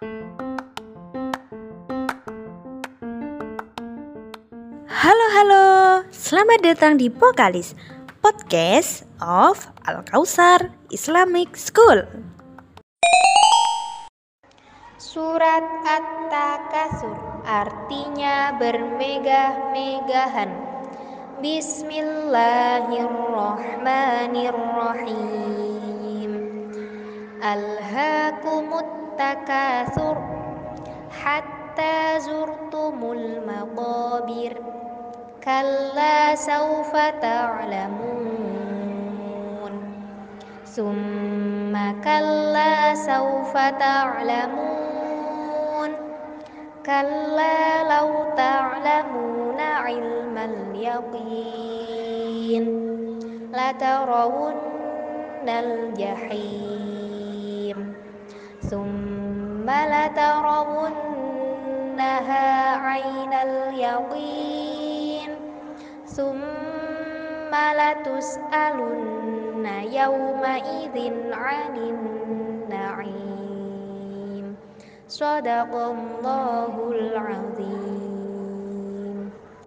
Halo halo, selamat datang di Pokalis Podcast of Al Kausar Islamic School. Surat At-Takasur artinya bermegah-megahan. Bismillahirrahmanirrahim. ألهاكم التكاثر حتى زرتم المقابر. كلا سوف تعلمون. ثم كلا سوف تعلمون. كلا لو تعلمون علم اليقين لترون الجحيم. ثم لترونها عين اليقين. ثم لتسألن يومئذ عن النعيم. صدق الله العظيم.